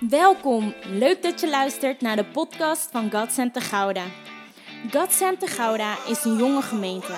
Welkom, leuk dat je luistert naar de podcast van God Center Gouda. God Center Gouda is een jonge gemeente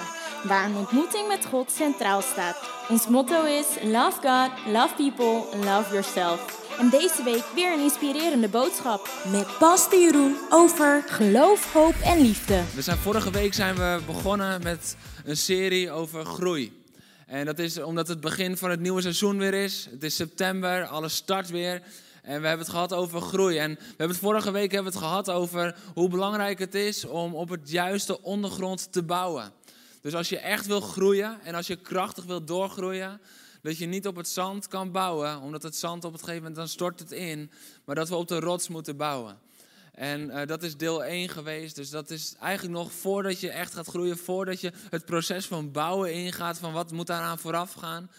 waar een ontmoeting met God centraal staat. Ons motto is Love God, Love People, Love Yourself. En deze week weer een inspirerende boodschap met Pastor Jeroen over geloof, hoop en liefde. We zijn, vorige week zijn we begonnen met een serie over groei. En dat is omdat het begin van het nieuwe seizoen weer is. Het is september, alles start weer. En we hebben het gehad over groei. En we hebben het vorige week hebben het gehad over hoe belangrijk het is om op het juiste ondergrond te bouwen. Dus als je echt wil groeien en als je krachtig wil doorgroeien, dat je niet op het zand kan bouwen, omdat het zand op het gegeven moment dan stort het in, maar dat we op de rots moeten bouwen. En uh, dat is deel 1 geweest. Dus dat is eigenlijk nog voordat je echt gaat groeien, voordat je het proces van bouwen ingaat, van wat moet daaraan vooraf gaan.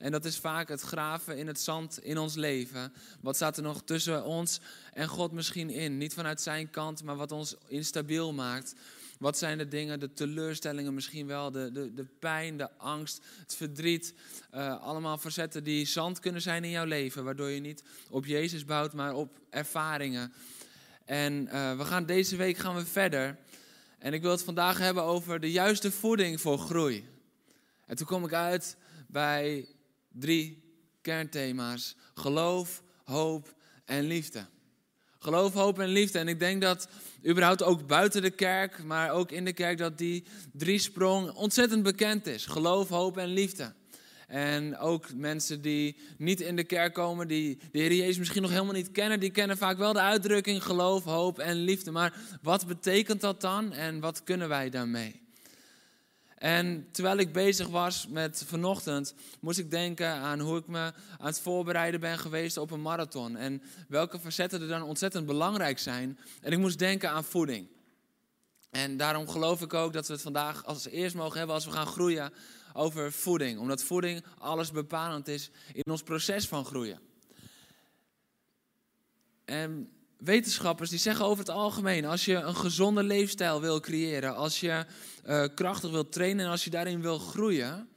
En dat is vaak het graven in het zand in ons leven. Wat staat er nog tussen ons en God misschien in? Niet vanuit zijn kant, maar wat ons instabiel maakt. Wat zijn de dingen, de teleurstellingen misschien wel, de, de, de pijn, de angst, het verdriet. Uh, allemaal facetten die zand kunnen zijn in jouw leven. Waardoor je niet op Jezus bouwt, maar op ervaringen. En uh, we gaan deze week gaan we verder. En ik wil het vandaag hebben over de juiste voeding voor groei. En toen kom ik uit bij drie kernthema's: geloof, hoop en liefde. Geloof, hoop en liefde. En ik denk dat überhaupt ook buiten de kerk, maar ook in de kerk, dat die drie sprong ontzettend bekend is. Geloof, hoop en liefde. En ook mensen die niet in de kerk komen, die de Heer Jezus misschien nog helemaal niet kennen, die kennen vaak wel de uitdrukking geloof, hoop en liefde. Maar wat betekent dat dan en wat kunnen wij daarmee? En terwijl ik bezig was met vanochtend, moest ik denken aan hoe ik me aan het voorbereiden ben geweest op een marathon. En welke facetten er dan ontzettend belangrijk zijn. En ik moest denken aan voeding. En daarom geloof ik ook dat we het vandaag als eerst mogen hebben als we gaan groeien over voeding. Omdat voeding alles bepalend is in ons proces van groeien. En wetenschappers die zeggen over het algemeen, als je een gezonde leefstijl wil creëren, als je uh, krachtig wilt trainen en als je daarin wil groeien,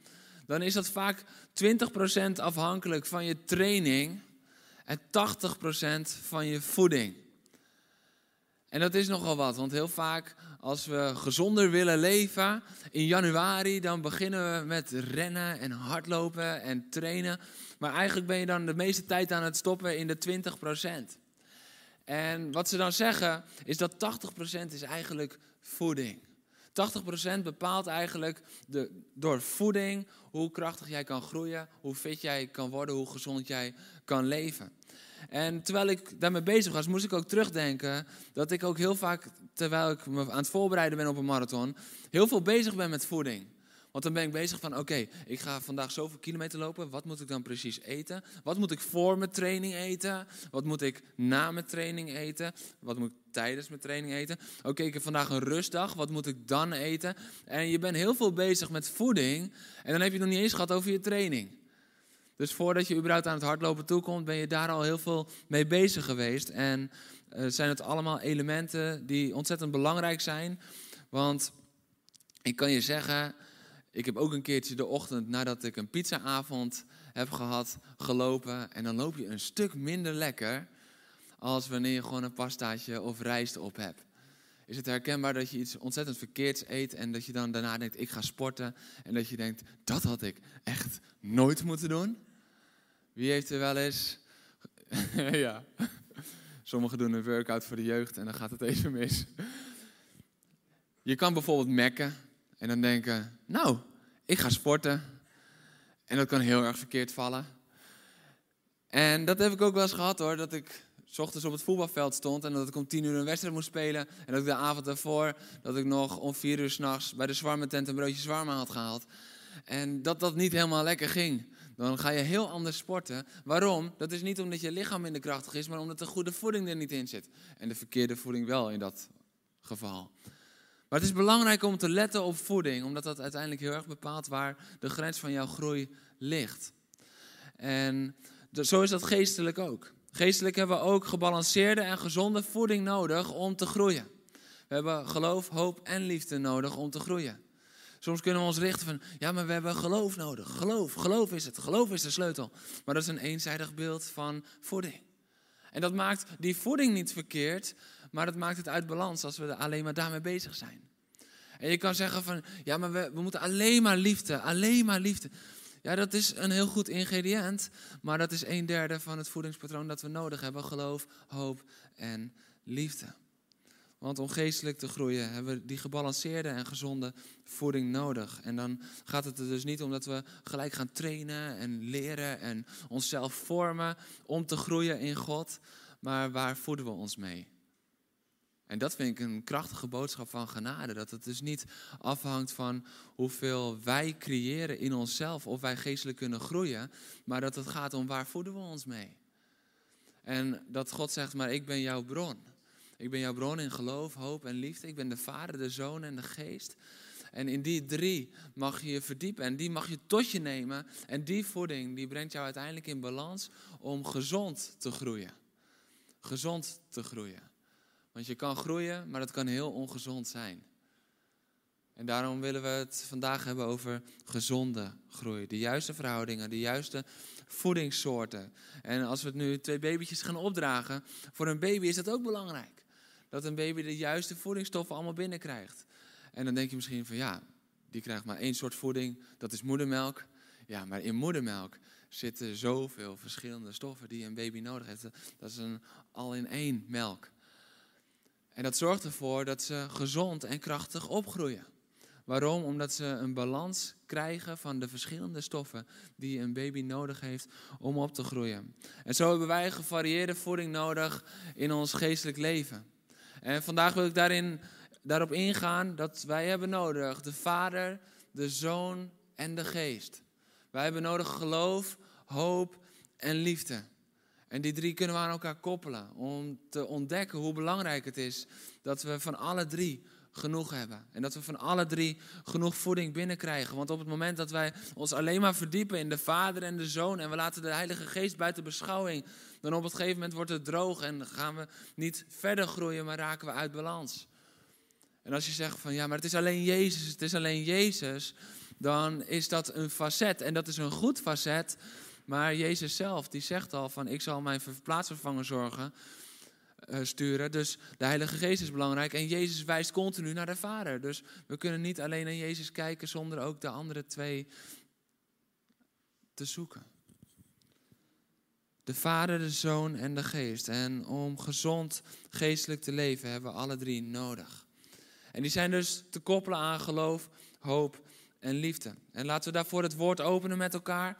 dan is dat vaak 20% afhankelijk van je training en 80% van je voeding. En dat is nogal wat, want heel vaak als we gezonder willen leven, in januari dan beginnen we met rennen en hardlopen en trainen. Maar eigenlijk ben je dan de meeste tijd aan het stoppen in de 20%. En wat ze dan zeggen is dat 80% is eigenlijk voeding. 80% bepaalt eigenlijk de, door voeding hoe krachtig jij kan groeien, hoe fit jij kan worden, hoe gezond jij kan leven. En terwijl ik daarmee bezig was, moest ik ook terugdenken dat ik ook heel vaak, terwijl ik me aan het voorbereiden ben op een marathon, heel veel bezig ben met voeding. Want dan ben ik bezig van, oké, ik ga vandaag zoveel kilometer lopen. Wat moet ik dan precies eten? Wat moet ik voor mijn training eten? Wat moet ik na mijn training eten? Wat moet ik tijdens mijn training eten? Oké, ik heb vandaag een rustdag. Wat moet ik dan eten? En je bent heel veel bezig met voeding. En dan heb je het nog niet eens gehad over je training. Dus voordat je überhaupt aan het hardlopen toekomt, ben je daar al heel veel mee bezig geweest. En uh, zijn het allemaal elementen die ontzettend belangrijk zijn. Want ik kan je zeggen, ik heb ook een keertje de ochtend nadat ik een pizzaavond heb gehad, gelopen. En dan loop je een stuk minder lekker als wanneer je gewoon een pastaatje of rijst op hebt. Is het herkenbaar dat je iets ontzettend verkeerds eet en dat je dan daarna denkt, ik ga sporten. En dat je denkt, dat had ik echt nooit moeten doen? Wie heeft er wel eens... ja, sommigen doen een workout voor de jeugd en dan gaat het even mis. Je kan bijvoorbeeld mekken en dan denken, nou, ik ga sporten. En dat kan heel erg verkeerd vallen. En dat heb ik ook wel eens gehad hoor, dat ik s ochtends op het voetbalveld stond en dat ik om tien uur een wedstrijd moest spelen. En dat ik de avond daarvoor, dat ik nog om vier uur s'nachts bij de zwarme tent een broodje zwarma had gehaald. En dat dat niet helemaal lekker ging. Dan ga je heel anders sporten. Waarom? Dat is niet omdat je lichaam minder krachtig is, maar omdat de goede voeding er niet in zit. En de verkeerde voeding wel in dat geval. Maar het is belangrijk om te letten op voeding, omdat dat uiteindelijk heel erg bepaalt waar de grens van jouw groei ligt. En zo is dat geestelijk ook. Geestelijk hebben we ook gebalanceerde en gezonde voeding nodig om te groeien. We hebben geloof, hoop en liefde nodig om te groeien. Soms kunnen we ons richten van, ja, maar we hebben geloof nodig. Geloof, geloof is het. Geloof is de sleutel. Maar dat is een eenzijdig beeld van voeding. En dat maakt die voeding niet verkeerd, maar dat maakt het uit balans als we alleen maar daarmee bezig zijn. En je kan zeggen van, ja, maar we, we moeten alleen maar liefde, alleen maar liefde. Ja, dat is een heel goed ingrediënt, maar dat is een derde van het voedingspatroon dat we nodig hebben. Geloof, hoop en liefde. Want om geestelijk te groeien hebben we die gebalanceerde en gezonde voeding nodig. En dan gaat het er dus niet om dat we gelijk gaan trainen en leren en onszelf vormen om te groeien in God. Maar waar voeden we ons mee? En dat vind ik een krachtige boodschap van genade. Dat het dus niet afhangt van hoeveel wij creëren in onszelf of wij geestelijk kunnen groeien. Maar dat het gaat om waar voeden we ons mee. En dat God zegt, maar ik ben jouw bron. Ik ben jouw bron in geloof, hoop en liefde. Ik ben de Vader, de Zoon en de Geest. En in die drie mag je je verdiepen en die mag je tot je nemen. En die voeding die brengt jou uiteindelijk in balans om gezond te groeien. Gezond te groeien. Want je kan groeien, maar dat kan heel ongezond zijn. En daarom willen we het vandaag hebben over gezonde groei. De juiste verhoudingen, de juiste voedingssoorten. En als we het nu twee babytjes gaan opdragen, voor een baby is dat ook belangrijk. Dat een baby de juiste voedingsstoffen allemaal binnenkrijgt. En dan denk je misschien van ja, die krijgt maar één soort voeding, dat is moedermelk. Ja, maar in moedermelk zitten zoveel verschillende stoffen die een baby nodig heeft. Dat is een al in één melk. En dat zorgt ervoor dat ze gezond en krachtig opgroeien. Waarom? Omdat ze een balans krijgen van de verschillende stoffen die een baby nodig heeft om op te groeien. En zo hebben wij gevarieerde voeding nodig in ons geestelijk leven. En vandaag wil ik daarin, daarop ingaan dat wij hebben nodig de Vader, de Zoon en de Geest. Wij hebben nodig geloof, hoop en liefde. En die drie kunnen we aan elkaar koppelen om te ontdekken hoe belangrijk het is dat we van alle drie genoeg hebben. En dat we van alle drie genoeg voeding binnenkrijgen. Want op het moment dat wij ons alleen maar verdiepen in de Vader en de Zoon en we laten de Heilige Geest buiten beschouwing, dan op het gegeven moment wordt het droog en gaan we niet verder groeien, maar raken we uit balans. En als je zegt van ja, maar het is alleen Jezus, het is alleen Jezus, dan is dat een facet en dat is een goed facet maar Jezus zelf, die zegt al van ik zal mijn plaatsvervanger zorgen, uh, sturen. Dus de Heilige Geest is belangrijk. En Jezus wijst continu naar de Vader. Dus we kunnen niet alleen naar Jezus kijken zonder ook de andere twee te zoeken. De Vader, de Zoon en de Geest. En om gezond geestelijk te leven hebben we alle drie nodig. En die zijn dus te koppelen aan geloof, hoop en liefde. En laten we daarvoor het woord openen met elkaar.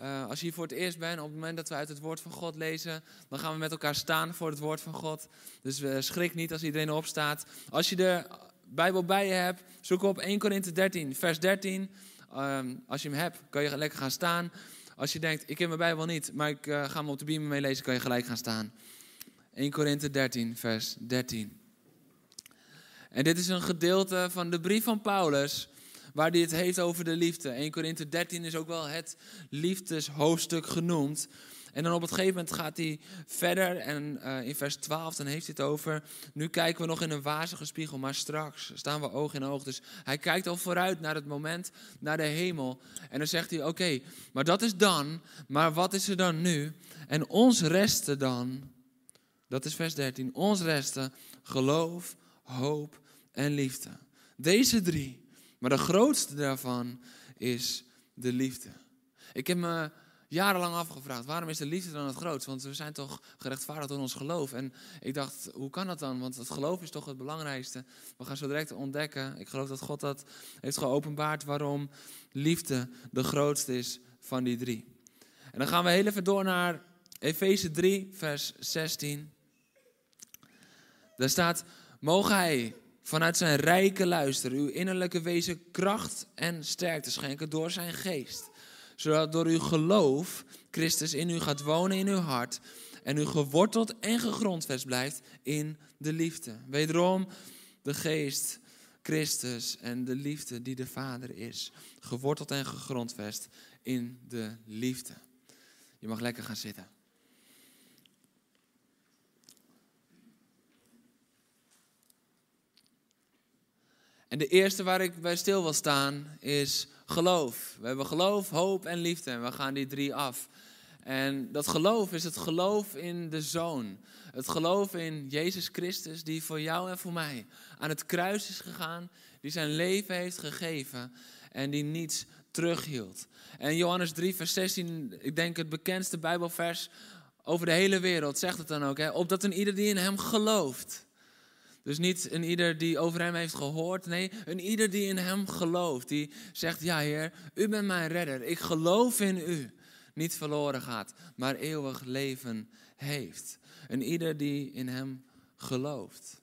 Uh, als je hier voor het eerst bent, op het moment dat we uit het woord van God lezen, dan gaan we met elkaar staan voor het woord van God. Dus uh, schrik niet als iedereen opstaat. Als je de Bijbel bij je hebt, zoek op 1 Korinthe 13, vers 13. Um, als je hem hebt, kan je lekker gaan staan. Als je denkt, ik heb mijn Bijbel niet, maar ik uh, ga hem op de beamer meelezen, kan je gelijk gaan staan. 1 Korinthe 13, vers 13. En dit is een gedeelte van de brief van Paulus waar hij het heeft over de liefde. 1 Korinthe 13 is ook wel het liefdeshoofdstuk genoemd. En dan op het gegeven moment gaat hij verder en uh, in vers 12 dan heeft hij het over, nu kijken we nog in een wazige spiegel, maar straks staan we oog in oog. Dus hij kijkt al vooruit naar het moment, naar de hemel. En dan zegt hij, oké, maar dat is dan, maar wat is er dan nu? En ons resten dan, dat is vers 13, ons resten geloof, hoop en liefde. Deze drie, maar de grootste daarvan is de liefde. Ik heb me jarenlang afgevraagd, waarom is de liefde dan het grootst? Want we zijn toch gerechtvaardigd door ons geloof. En ik dacht, hoe kan dat dan? Want het geloof is toch het belangrijkste. We gaan zo direct ontdekken. Ik geloof dat God dat heeft geopenbaard waarom liefde de grootste is van die drie. En dan gaan we heel even door naar Efeze 3, vers 16. Daar staat, mogen hij vanuit zijn rijke luister uw innerlijke wezen kracht en sterkte schenken door zijn geest. Zodat door uw geloof Christus in u gaat wonen in uw hart en u geworteld en gegrondvest blijft in de liefde. Wederom de geest, Christus en de liefde die de Vader is. Geworteld en gegrondvest in de liefde. Je mag lekker gaan zitten. En de eerste waar ik bij stil wil staan is geloof. We hebben geloof, hoop en liefde en we gaan die drie af. En dat geloof is het geloof in de Zoon. Het geloof in Jezus Christus, die voor jou en voor mij aan het kruis is gegaan, die zijn leven heeft gegeven en die niets terughield. En Johannes 3, vers 16, ik denk het bekendste Bijbelvers over de hele wereld, zegt het dan ook. Hè? Opdat een ieder die in hem gelooft. Dus niet een ieder die over hem heeft gehoord. Nee, een ieder die in hem gelooft. Die zegt, ja Heer, u bent mijn redder. Ik geloof in u. Niet verloren gaat, maar eeuwig leven heeft. Een ieder die in hem gelooft.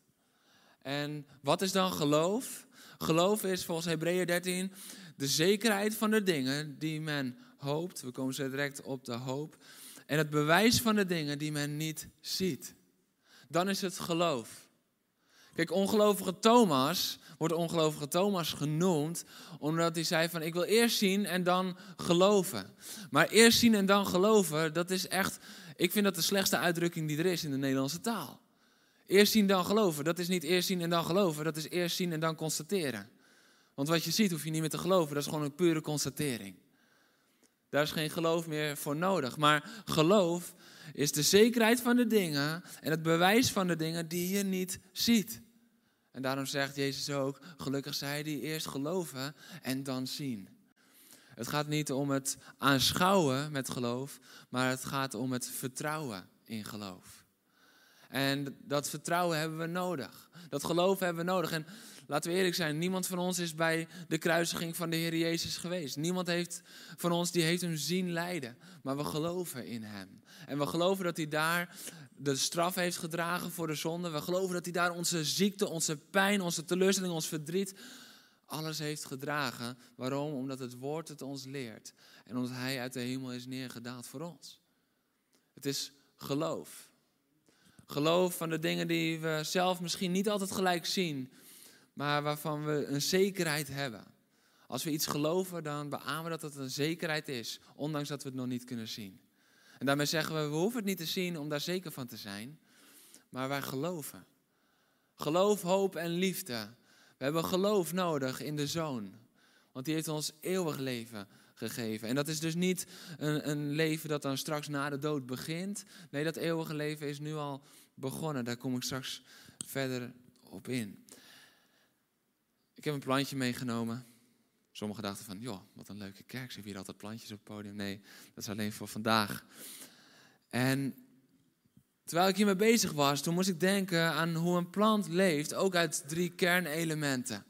En wat is dan geloof? Geloof is volgens Hebreeën 13 de zekerheid van de dingen die men hoopt. We komen zo direct op de hoop. En het bewijs van de dingen die men niet ziet. Dan is het geloof. Kijk, ongelovige Thomas wordt ongelovige Thomas genoemd omdat hij zei van ik wil eerst zien en dan geloven. Maar eerst zien en dan geloven, dat is echt, ik vind dat de slechtste uitdrukking die er is in de Nederlandse taal. Eerst zien dan geloven, dat is niet eerst zien en dan geloven, dat is eerst zien en dan constateren. Want wat je ziet hoef je niet meer te geloven, dat is gewoon een pure constatering. Daar is geen geloof meer voor nodig. Maar geloof is de zekerheid van de dingen en het bewijs van de dingen die je niet ziet. En daarom zegt Jezus ook, gelukkig zij die eerst geloven en dan zien. Het gaat niet om het aanschouwen met geloof, maar het gaat om het vertrouwen in geloof. En dat vertrouwen hebben we nodig. Dat geloof hebben we nodig. En laten we eerlijk zijn, niemand van ons is bij de kruisiging van de Heer Jezus geweest. Niemand heeft van ons die heeft hem zien lijden. Maar we geloven in hem. En we geloven dat hij daar de straf heeft gedragen voor de zonde. We geloven dat hij daar onze ziekte, onze pijn, onze teleurstelling, ons verdriet, alles heeft gedragen. Waarom? Omdat het woord het ons leert. En omdat hij uit de hemel is neergedaald voor ons. Het is geloof. Geloof van de dingen die we zelf misschien niet altijd gelijk zien, maar waarvan we een zekerheid hebben. Als we iets geloven, dan beamen we dat het een zekerheid is, ondanks dat we het nog niet kunnen zien. En daarmee zeggen we, we hoeven het niet te zien om daar zeker van te zijn, maar wij geloven. Geloof, hoop en liefde. We hebben geloof nodig in de Zoon, want die heeft ons eeuwig leven gegeven. En dat is dus niet een, een leven dat dan straks na de dood begint. Nee, dat eeuwige leven is nu al begonnen. Daar kom ik straks verder op in. Ik heb een plantje meegenomen. Sommigen dachten van, joh, wat een leuke kerk. Ze hebben hier altijd plantjes op het podium. Nee, dat is alleen voor vandaag. En terwijl ik hiermee bezig was, toen moest ik denken aan hoe een plant leeft, ook uit drie kernelementen.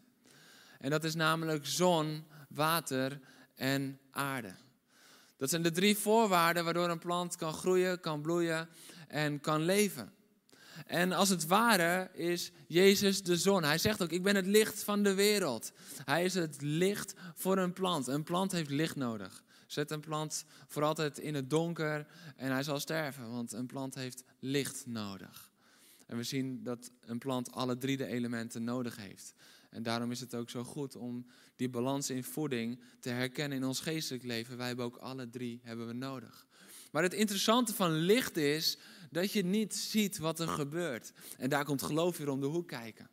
En dat is namelijk zon, water en aarde. Dat zijn de drie voorwaarden waardoor een plant kan groeien, kan bloeien en kan leven. En als het ware is Jezus de zon. Hij zegt ook, ik ben het licht van de wereld. Hij is het licht voor een plant. Een plant heeft licht nodig. Zet een plant voor altijd in het donker en hij zal sterven, want een plant heeft licht nodig. En we zien dat een plant alle drie de elementen nodig heeft. En daarom is het ook zo goed om die balans in voeding te herkennen in ons geestelijk leven. Wij hebben ook alle drie hebben we nodig. Maar het interessante van licht is dat je niet ziet wat er gebeurt. En daar komt geloof weer om de hoek kijken.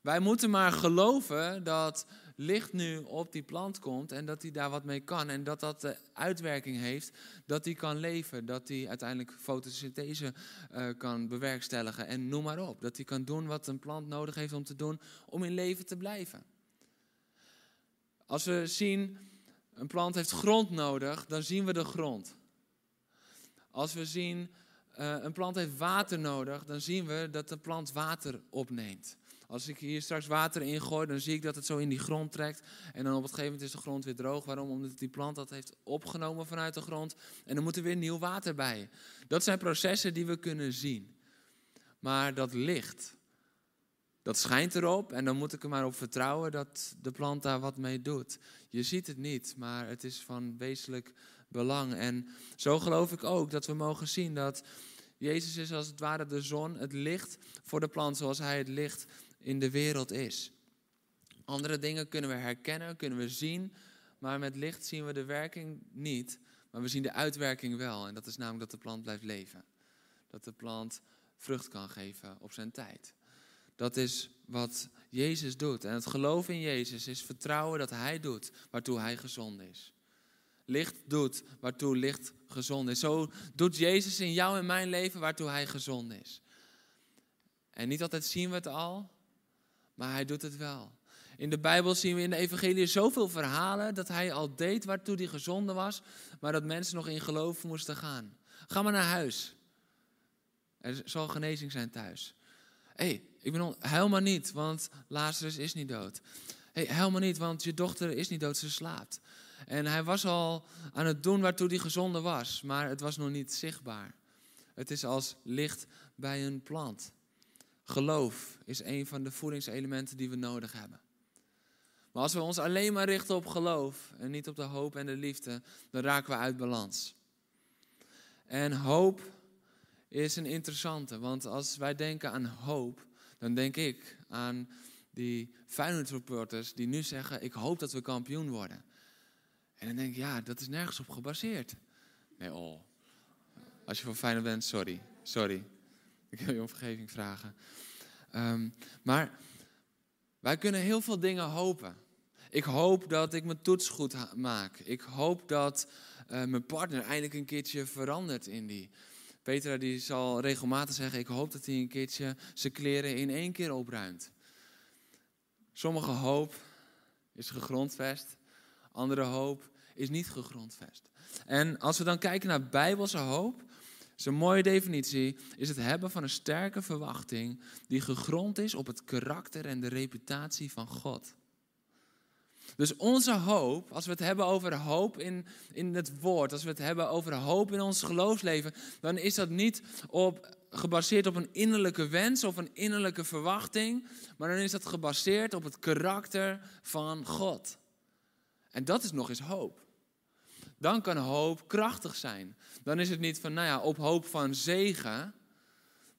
Wij moeten maar geloven dat licht nu op die plant komt en dat hij daar wat mee kan. En dat dat de uitwerking heeft dat hij kan leven. Dat hij uiteindelijk fotosynthese uh, kan bewerkstelligen en noem maar op. Dat hij kan doen wat een plant nodig heeft om te doen om in leven te blijven. Als we zien, een plant heeft grond nodig, dan zien we de grond. Als we zien, uh, een plant heeft water nodig, dan zien we dat de plant water opneemt. Als ik hier straks water ingooi, dan zie ik dat het zo in die grond trekt. En dan op het gegeven moment is de grond weer droog. Waarom? Omdat die plant dat heeft opgenomen vanuit de grond. En dan moet er weer nieuw water bij. Dat zijn processen die we kunnen zien. Maar dat licht, dat schijnt erop. En dan moet ik er maar op vertrouwen dat de plant daar wat mee doet. Je ziet het niet, maar het is van wezenlijk belang. En zo geloof ik ook dat we mogen zien dat Jezus is als het ware de zon, het licht voor de plant zoals hij het licht in de wereld is. Andere dingen kunnen we herkennen, kunnen we zien, maar met licht zien we de werking niet, maar we zien de uitwerking wel. En dat is namelijk dat de plant blijft leven. Dat de plant vrucht kan geven op zijn tijd. Dat is wat Jezus doet. En het geloof in Jezus is vertrouwen dat Hij doet waartoe Hij gezond is. licht doet waartoe licht gezond is. Zo doet Jezus in jou en mijn leven waartoe hij gezond is. En niet altijd zien we het al, maar hij doet het wel. In de Bijbel zien we in de evangelie zoveel verhalen dat hij al deed waartoe hij gezonde was, maar dat mensen nog in geloof moesten gaan. Ga maar naar huis. Er zal genezing zijn thuis. Hé, hey, ik ben huil maar niet, want Lazarus is niet dood. Hé, hey, huil maar niet, want je dochter is niet dood, ze slaapt. En hij was al aan het doen waartoe hij gezonde was, maar het was nog niet zichtbaar. Het is als licht bij een plant. Geloof is een van de voedingselementen die we nodig hebben. Maar als we ons alleen maar richten op geloof en niet op de hoop en de liefde, dan raken we uit balans. En hoop is een interessante, want als wij denken aan hoop, dan denk ik aan die Feyenoord die nu zeggen, ik hoop dat we kampioen worden. En dan denk ik, ja, dat is nergens op gebaseerd. Nee, oh. Als je van Feyenoord bent, sorry. Sorry. Ik wil je om vergeving vragen. Ehm, maar wij kunnen heel veel dingen hopen. Ik hoop dat ik mijn toets goed maak. Ik hoop dat uh, mijn partner eindelijk een keertje verandert in die. Petra die zal regelmatig zeggen, ik hoop dat hij een keertje zijn kleren in één keer opruimt. Sommige hoop is gegrondvest, andere hoop is niet gegrondvest. En als we dan kijken naar bijbelse hoop, is een mooie definitie, is het hebben van een sterke verwachting die gegrond is op het karakter en de reputatie van God. Dus onze hoop, als we het hebben over hoop in, in het woord, als we het hebben over hoop in ons geloofsleven, dan is dat niet op, gebaseerd op een innerlijke wens of een innerlijke verwachting, maar dan is dat gebaseerd op het karakter van God. En dat is nog eens hoop. Dan kan hoop krachtig zijn. Dan is het niet van, nou ja, op hoop van zegen,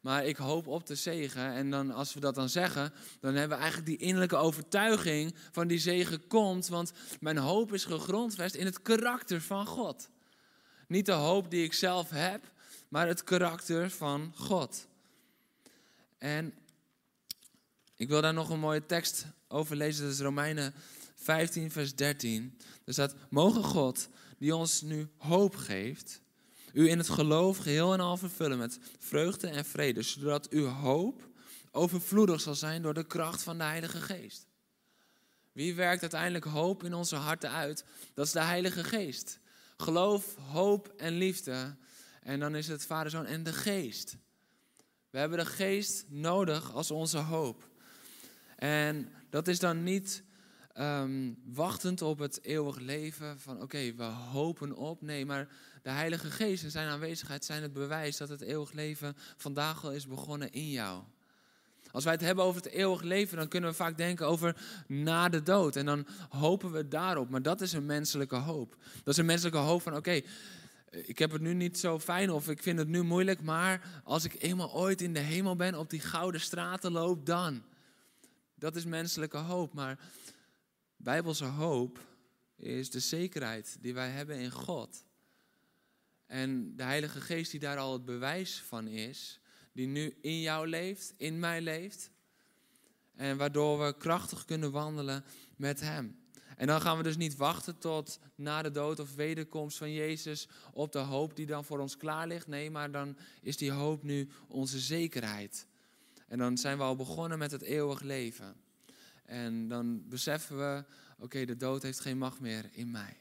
maar ik hoop op de zegen. En dan, als we dat dan zeggen, dan hebben we eigenlijk die innerlijke overtuiging van die zegen komt. Want mijn hoop is gegrondvest in het karakter van God. Niet de hoop die ik zelf heb, maar het karakter van God. En ik wil daar nog een mooie tekst over lezen. Dat is Romeinen 15, vers 13. Er staat: Mogen God, die ons nu hoop geeft u in het geloof geheel en al vervullen met vreugde en vrede, zodat uw hoop overvloedig zal zijn door de kracht van de Heilige Geest. Wie werkt uiteindelijk hoop in onze harten uit? Dat is de Heilige Geest. Geloof, hoop en liefde. En dan is het Vader, Zoon en de Geest. We hebben de Geest nodig als onze hoop. En dat is dan niet um, wachtend op het eeuwig leven van oké, we hopen op. Nee, maar de Heilige Geest en zijn aanwezigheid zijn het bewijs dat het eeuwig leven vandaag al is begonnen in jou. Als wij het hebben over het eeuwig leven, dan kunnen we vaak denken over na de dood. En dan hopen we daarop. Maar dat is een menselijke hoop. Dat is een menselijke hoop van oké, ik heb het nu niet zo fijn of ik vind het nu moeilijk. Maar als ik eenmaal ooit in de hemel ben, op die gouden straten loop, dan. Dat is menselijke hoop. Maar bijbelse hoop is de zekerheid die wij hebben in God. En de Heilige Geest die daar al het bewijs van is, die nu in jou leeft, in mij leeft. En waardoor we krachtig kunnen wandelen met Hem. En dan gaan we dus niet wachten tot na de dood of wederkomst van Jezus op de hoop die dan voor ons klaar ligt. Nee, maar dan is die hoop nu onze zekerheid. En dan zijn we al begonnen met het eeuwig leven. En dan beseffen we, oké, de dood heeft geen macht meer in mij.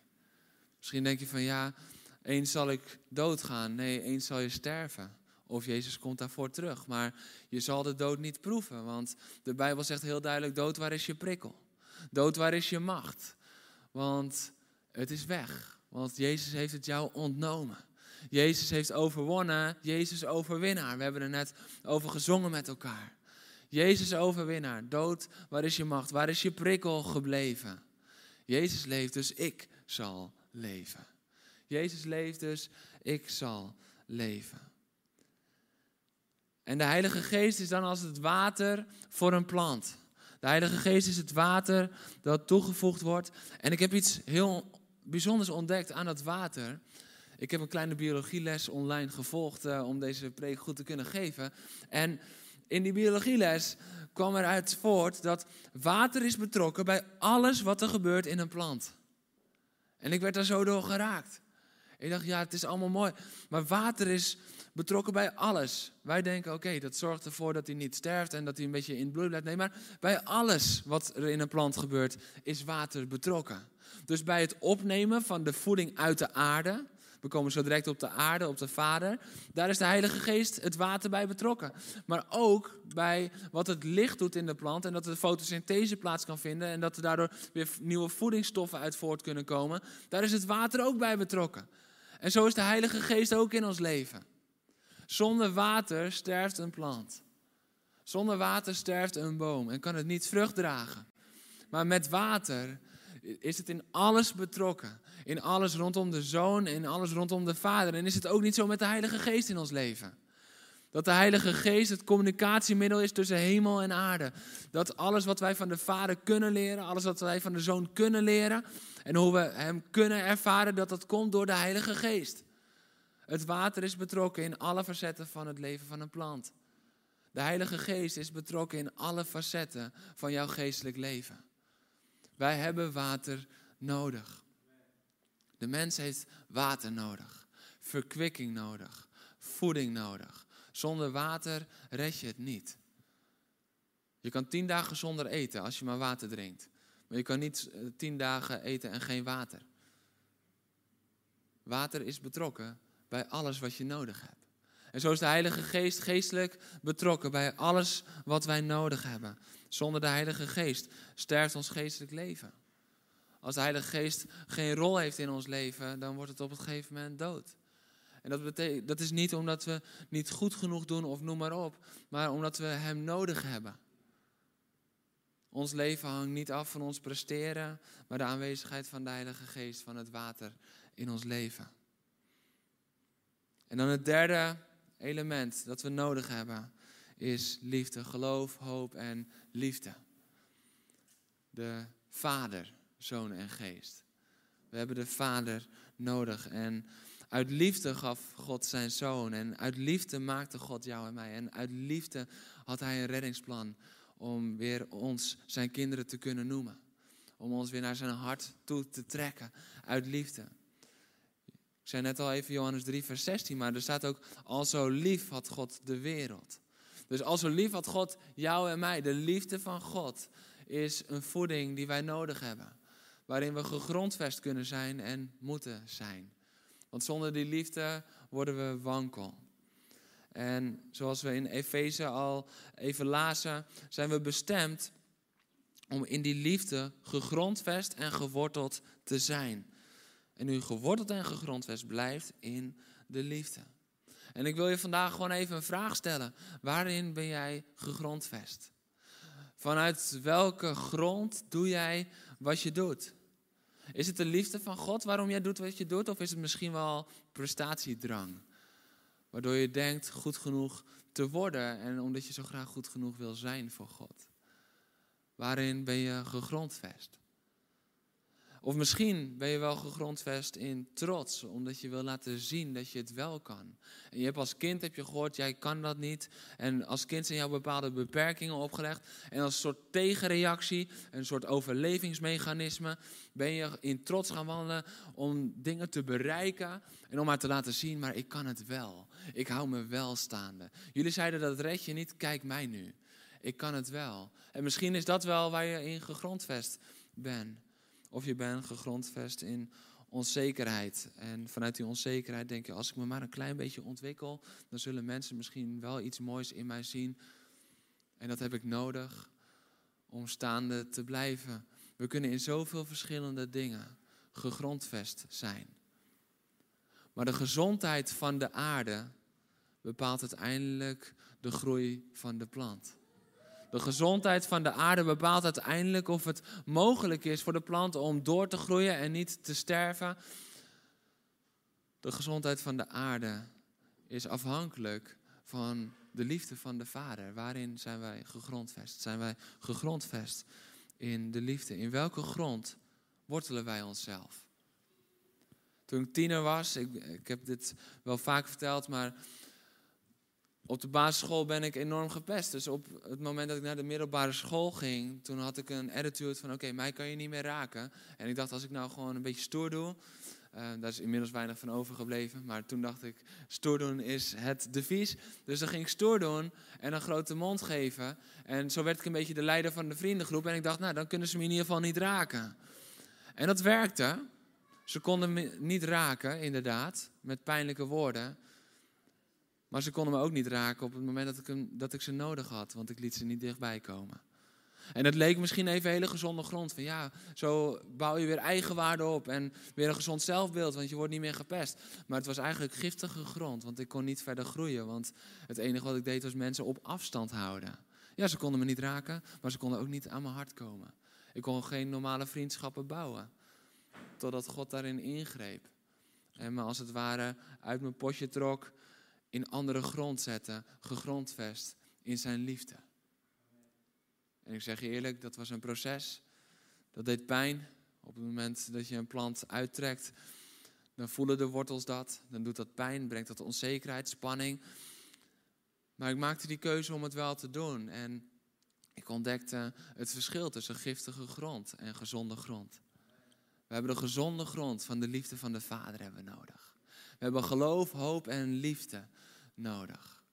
Misschien denk je van ja, eens zal ik doodgaan. Nee, eens zal je sterven. Of Jezus komt daarvoor terug. Maar je zal de dood niet proeven. Want de Bijbel zegt heel duidelijk: dood, waar is je prikkel? Dood, waar is je macht? Want het is weg. Want Jezus heeft het jou ontnomen. Jezus heeft overwonnen. Jezus overwinnaar. We hebben er net over gezongen met elkaar. Jezus overwinnaar. Dood, waar is je macht? Waar is je prikkel gebleven? Jezus leeft, dus ik zal leven. Jezus leeft dus, ik zal leven. En de Heilige Geest is dan als het water voor een plant. De Heilige Geest is het water dat toegevoegd wordt. En ik heb iets heel bijzonders ontdekt aan dat water. Ik heb een kleine biologieles online gevolgd uh, om deze preek goed te kunnen geven. En in die biologieles kwam eruit voort dat water is betrokken bij alles wat er gebeurt in een plant. En ik werd daar zo door geraakt. Ik dacht, ja, het is allemaal mooi. Maar water is betrokken bij alles. Wij denken, oké, dat zorgt ervoor dat hij niet sterft en dat hij een beetje in het bloed blijft. Nee, maar bij alles wat er in een plant gebeurt, is water betrokken. Dus bij het opnemen van de voeding uit de aarde, we komen zo direct op de aarde, op de Vader. Daar is de Heilige Geest het water bij betrokken. Maar ook bij wat het licht doet in de plant en dat de fotosynthese plaats kan vinden en dat er daardoor weer nieuwe voedingsstoffen uit voort kunnen komen. Daar is het water ook bij betrokken. En zo is de Heilige Geest ook in ons leven. Zonder water sterft een plant. Zonder water sterft een boom en kan het niet vrucht dragen. Maar met water is het in alles betrokken. In alles rondom de zoon, in alles rondom de vader. En is het ook niet zo met de Heilige Geest in ons leven. Dat de Heilige Geest het communicatiemiddel is tussen hemel en aarde. Dat alles wat wij van de Vader kunnen leren, alles wat wij van de Zoon kunnen leren en hoe we Hem kunnen ervaren, dat dat komt door de Heilige Geest. Het water is betrokken in alle facetten van het leven van een plant. De Heilige Geest is betrokken in alle facetten van jouw geestelijk leven. Wij hebben water nodig. De mens heeft water nodig, verkwikking nodig, voeding nodig. Zonder water red je het niet. Je kan tien dagen zonder eten als je maar water drinkt. Maar je kan niet eh, tien dagen eten en geen water. Water is betrokken bij alles wat je nodig hebt. En zo is de Heilige Geest geestelijk betrokken bij alles wat wij nodig hebben. Zonder de Heilige Geest sterft ons geestelijk leven. Als de Heilige Geest geen rol heeft in ons leven, dan wordt het op een gegeven moment dood. En dat, betekent, dat is niet omdat we niet goed genoeg doen of noem maar op, maar omdat we Hem nodig hebben. Ons leven hangt niet af van ons presteren, maar de aanwezigheid van de Heilige Geest, van het water in ons leven. En dan het derde element dat we nodig hebben is liefde, geloof, hoop en liefde. De Vader, Zoon en Geest. We hebben de Vader nodig en uit liefde gaf God zijn Zoon en uit liefde maakte God jou en mij en uit liefde had Hij een reddingsplan om weer ons zijn kinderen te kunnen noemen. Om ons weer naar zijn hart toe te trekken uit liefde. Ik zei net al even Johannes 3, vers 16, maar er staat ook, al zo lief had God de wereld. Dus al zo lief had God jou en mij. De liefde van God is een voeding die wij nodig hebben. Waarin we gegrondvest kunnen zijn en moeten zijn. Want zonder die liefde worden we wankel. En zoals we in Efeze al even lazen, zijn we bestemd om in die liefde gegrondvest en geworteld te zijn. En u geworteld en gegrondvest blijft in de liefde. En ik wil je vandaag gewoon even een vraag stellen. Waarin ben jij gegrondvest? Vanuit welke grond doe jij wat je doet? Is het de liefde van God waarom jij doet wat je doet? Of is het misschien wel prestatiedrang? Waardoor je denkt goed genoeg te worden en omdat je zo graag goed genoeg wil zijn voor God. Waarin ben je gegrondvest? Of misschien ben je wel gegrondvest in trots, omdat je wil laten zien dat je het wel kan. En je hebt als kind heb je gehoord, jij kan dat niet. En als kind zijn jou bepaalde beperkingen opgelegd. En als soort tegenreactie, een soort overlevingsmechanisme, ben je in trots gaan wandelen om dingen te bereiken. En om maar te laten zien, maar ik kan het wel. Ik hou me wel staande. Jullie zeiden dat red je niet, kijk mij nu. Ik kan het wel. En misschien is dat wel waar je in gegrondvest bent. Of je bent gegrondvest in onzekerheid. En vanuit die onzekerheid denk je, als ik me maar een klein beetje ontwikkel, dan zullen mensen misschien wel iets moois in mij zien. En dat heb ik nodig om staande te blijven. We kunnen in zoveel verschillende dingen gegrondvest zijn. Maar de gezondheid van de aarde bepaalt uiteindelijk de groei van de plant. De gezondheid van de aarde bepaalt uiteindelijk of het mogelijk is voor de plant om door te groeien en niet te sterven. De gezondheid van de aarde is afhankelijk van de liefde van de Vader. Waarin zijn wij gegrondvest? Zijn wij gegrondvest in de liefde? In welke grond wortelen wij onszelf? Toen ik tiener was, ik, ik heb dit wel vaak verteld, maar op de basisschool ben ik enorm gepest. Dus op het moment dat ik naar de middelbare school ging, toen had ik een attitude van oké, mij kan je niet meer raken. En ik dacht, als ik nou gewoon een beetje stoer doe, uh, daar is inmiddels weinig van overgebleven. Maar toen dacht ik, stoer doen is het devies. Dus dan ging ik stoer doen en een grote mond geven. En zo werd ik een beetje de leider van de vriendengroep. En ik dacht, nou, dan kunnen ze me in ieder geval niet raken. En dat werkte. Ze konden me niet raken, inderdaad, met pijnlijke woorden. Maar ze konden me ook niet raken op het moment dat ik, hem, dat ik ze nodig had, want ik liet ze niet dichtbij komen. En het leek misschien even hele gezonde grond. Van ja, zo bouw je weer eigenwaarde op en weer een gezond zelfbeeld, want je wordt niet meer gepest. Maar het was eigenlijk giftige grond, want ik kon niet verder groeien. Want het enige wat ik deed was mensen op afstand houden. Ja, ze konden me niet raken, maar ze konden ook niet aan mijn hart komen. Ik kon geen normale vriendschappen bouwen. Totdat God daarin ingreep. En me als het ware uit mijn potje trok, in andere grond zette, gegrondvest in zijn liefde. En ik zeg je eerlijk, dat was een proces. Dat deed pijn. Op het moment dat je een plant uittrekt, dan voelen de wortels dat. Dan doet dat pijn, brengt dat onzekerheid, spanning. Maar ik maakte die keuze om het wel te doen. En ik ontdekte het verschil tussen giftige grond en gezonde grond. We hebben de gezonde grond van de liefde van de Vader hebben nodig. We hebben geloof, hoop en liefde nodig.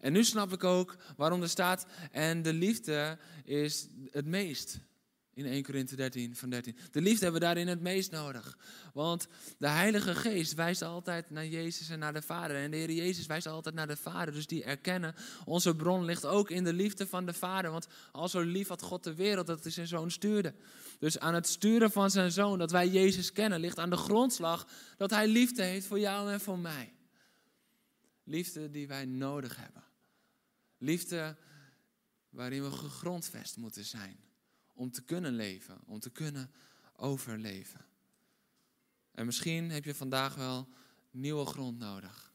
En nu snap ik ook waarom er staat, en de liefde is het meest. In 1 Korinthe 13 van 13. De liefde hebben we daarin het meest nodig. Want de Heilige Geest wijst altijd naar Jezus en naar de Vader. En de Heer Jezus wijst altijd naar de Vader. Dus die erkennen, onze bron ligt ook in de liefde van de Vader. Want al zo lief had God de wereld dat hij zijn zoon stuurde. Dus aan het sturen van zijn zoon, dat wij Jezus kennen, ligt aan de grondslag dat hij liefde heeft voor jou en voor mij. Liefde die wij nodig hebben. Liefde waarin we gegrondvest moeten zijn. Om te kunnen leven, om te kunnen overleven. En misschien heb je vandaag wel nieuwe grond nodig.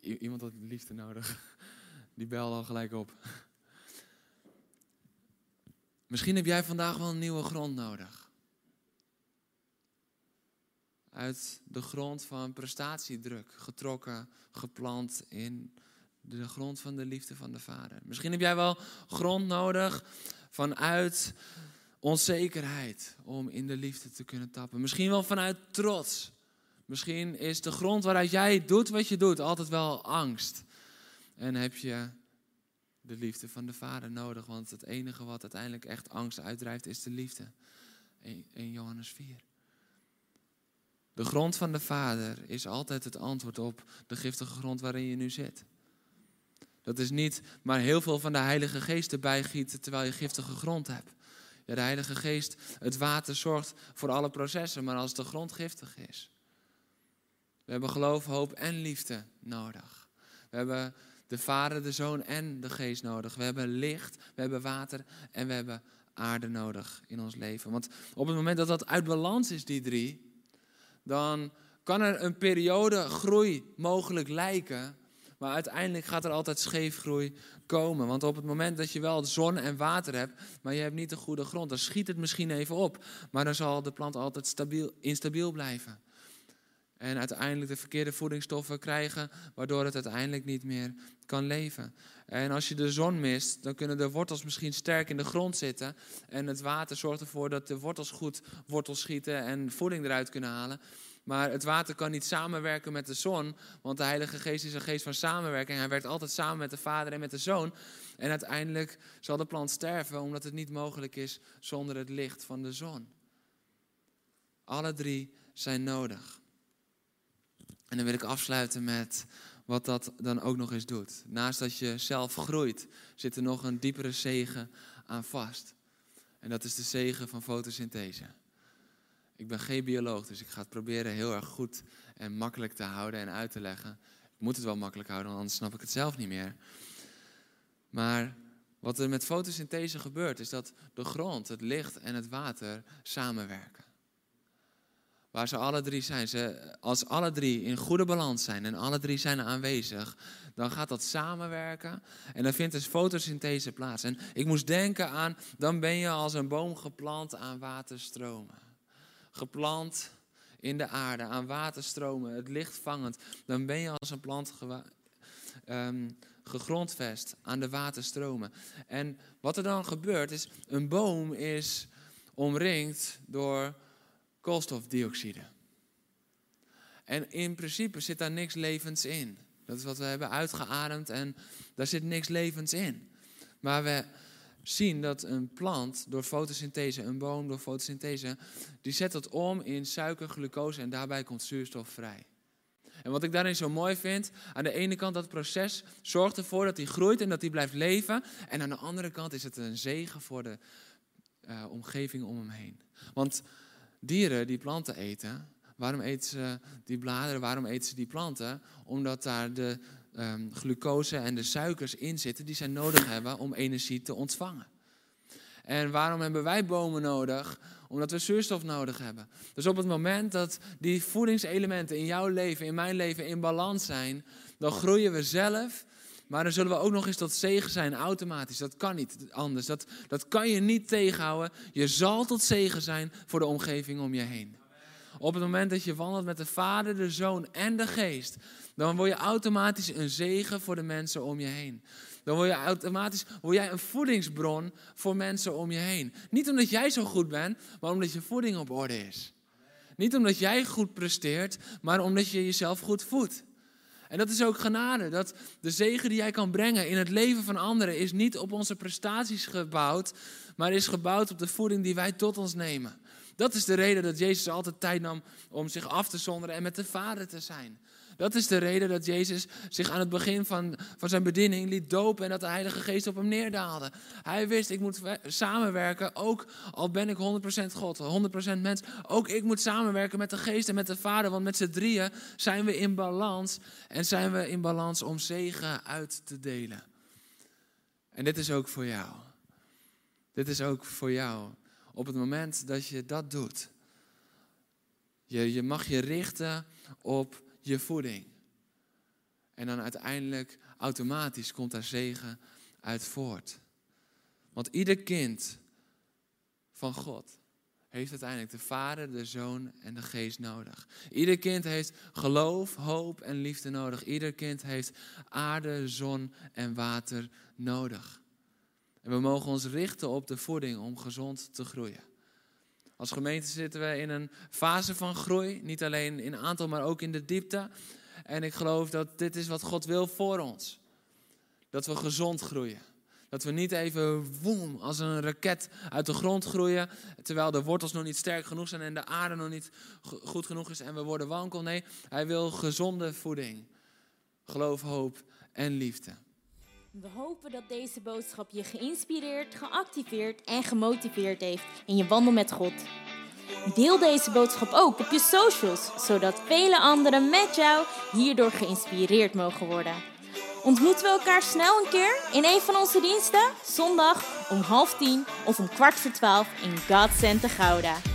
iemand had liefde nodig. Die belde al gelijk op. Misschien heb jij vandaag wel een nieuwe grond nodig uit de grond van prestatiedruk getrokken, geplant in de grond van de liefde van de Vader. Misschien heb jij wel grond nodig vanuit onzekerheid om in de liefde te kunnen tappen. Misschien wel vanuit trots. Misschien is de grond waaruit jij doet wat je doet altijd wel angst. En heb je de liefde van de Vader nodig, want het enige wat uiteindelijk echt angst uitdrijft is de liefde. 1 Johannes 4. De grond van de Vader is altijd het antwoord op de giftige grond waarin je nu zit. Dat is niet maar heel veel van de Heilige Geest erbij gieten terwijl je giftige grond hebt. Ja, de Heilige Geest, het water zorgt voor alle processen, maar als de grond giftig is. We hebben geloof, hoop en liefde nodig. We hebben de Vader, de Zoon en de Geest nodig. We hebben licht, we hebben water en we hebben aarde nodig in ons leven. Want op het moment dat dat uit balans is, die drie, dan kan er een periode groei mogelijk lijken, maar uiteindelijk gaat er altijd scheefgroei komen. Want op het moment dat je wel zon en water hebt, maar je hebt niet de goede grond, dan schiet het misschien even op, maar dan zal de plant altijd stabiel, instabiel blijven. En uiteindelijk de verkeerde voedingsstoffen krijgen, waardoor het uiteindelijk niet meer kan leven. En als je de zon mist, dan kunnen de wortels misschien sterk in de grond zitten. En het water zorgt ervoor dat de wortels goed wortels schieten en voeding eruit kunnen halen. Maar het water kan niet samenwerken met de zon, want de Heilige Geest is een geest van samenwerking. Hij werkt altijd samen met de Vader en met de Zoon. En uiteindelijk zal de plant sterven, omdat het niet mogelijk is zonder het licht van de zon. Alle drie zijn nodig. En dan wil ik afsluiten met wat dat dan ook nog eens doet. Naast dat je zelf groeit, zit er nog een diepere zegen aan vast. En dat is de zegen van fotosynthese. Ik ben geen bioloog, dus ik ga het proberen heel erg goed en makkelijk te houden en uit te leggen. Ik moet het wel makkelijk houden, anders snap ik het zelf niet meer. Maar wat er met fotosynthese gebeurt, is dat de grond, het licht en het water samenwerken. Waar ze alle drie zijn. Ze, als alle drie in goede balans zijn en alle drie zijn aanwezig, dan gaat dat samenwerken en dan vindt dus fotosynthese plaats. En ik moest denken aan, dan ben je als een boom geplant aan waterstromen. Geplant in de aarde, aan waterstromen, het licht vangend, dan ben je als een plant um, gegrondvest aan de waterstromen. En wat er dan gebeurt is, een boom is omringd door koolstofdioxide. En in principe zit daar niks levends in. Dat is wat we hebben uitgeademd en daar zit niks levends in. Maar we zien dat een plant door fotosynthese, een boom door fotosynthese, die zet het om in suiker, glucose en daarbij komt zuurstof vrij. En wat ik daarin zo mooi vind, aan de ene kant dat proces zorgt ervoor dat hij groeit en dat hij blijft leven. En aan de andere kant is het een zegen voor de uh, omgeving om hem heen. Want dieren die planten eten, waarom eten ze die bladeren, waarom eten ze die planten? Omdat daar de um, glucose en de suikers in zitten die zij nodig hebben om energie te ontvangen. En waarom hebben wij bomen nodig? Omdat we zuurstof nodig hebben. Dus op het moment dat die voedingselementen in jouw leven, in mijn leven in balans zijn, dan groeien we zelf. Maar dan zullen we ook nog eens tot zegen zijn, automatisch. Dat kan niet anders. Dat, dat kan je niet tegenhouden. Je zal tot zegen zijn voor de omgeving om je heen. Op het moment dat je wandelt met de Vader, de Zoon en de Geest, dan word je automatisch een zegen voor de mensen om je heen. Dan word je automatisch word jij een voedingsbron voor mensen om je heen. Niet omdat jij zo goed bent, maar omdat je voeding op orde is. Niet omdat jij goed presteert, maar omdat je jezelf goed voedt. En dat is ook genade. Dat de zegen die jij kan brengen in het leven van anderen is niet op onze prestaties gebouwd, maar is gebouwd op de voeding die wij tot ons nemen. Dat is de reden dat Jezus altijd tijd nam om zich af te zonderen en met de Vader te zijn. Dat is de reden dat Jezus zich aan het begin van, van zijn bediening liet dopen en dat de Heilige Geest op hem neerdaalde. Hij wist, ik moet samenwerken, ook al ben ik 100% God, 100% mens. Ook ik moet samenwerken met de Geest en met de Vader, want met z'n drieën zijn we in balans en zijn we in balans om zegen uit te delen. En dit is ook voor jou. Dit is ook voor jou. Op het moment dat je dat doet, je, je mag je richten op je voeding. En dan uiteindelijk automatisch komt daar zegen uit voort. Want ieder kind van God heeft uiteindelijk de Vader, de Zoon en de Geest nodig. Ieder kind heeft geloof, hoop en liefde nodig. Ieder kind heeft aarde, zon en water nodig. En we mogen ons richten op de voeding om gezond te groeien. Als gemeente zitten we in een fase van groei, niet alleen in aantal, maar ook in de diepte. En ik geloof dat dit is wat God wil voor ons. Dat we gezond groeien. Dat we niet even woem als een raket uit de grond groeien, terwijl de wortels nog niet sterk genoeg zijn en de aarde nog niet goed genoeg is en we worden wankel. Nee, hij wil gezonde voeding. Geloof, hoop en liefde. We hopen dat deze boodschap je geïnspireerd, geactiveerd en gemotiveerd heeft in je wandel met God. Deel deze boodschap ook op je socials, zodat vele anderen met jou hierdoor geïnspireerd mogen worden. Ontmoeten we elkaar snel een keer in een van onze diensten? Zondag om half tien of om kwart voor twaalf in God Center Gouda.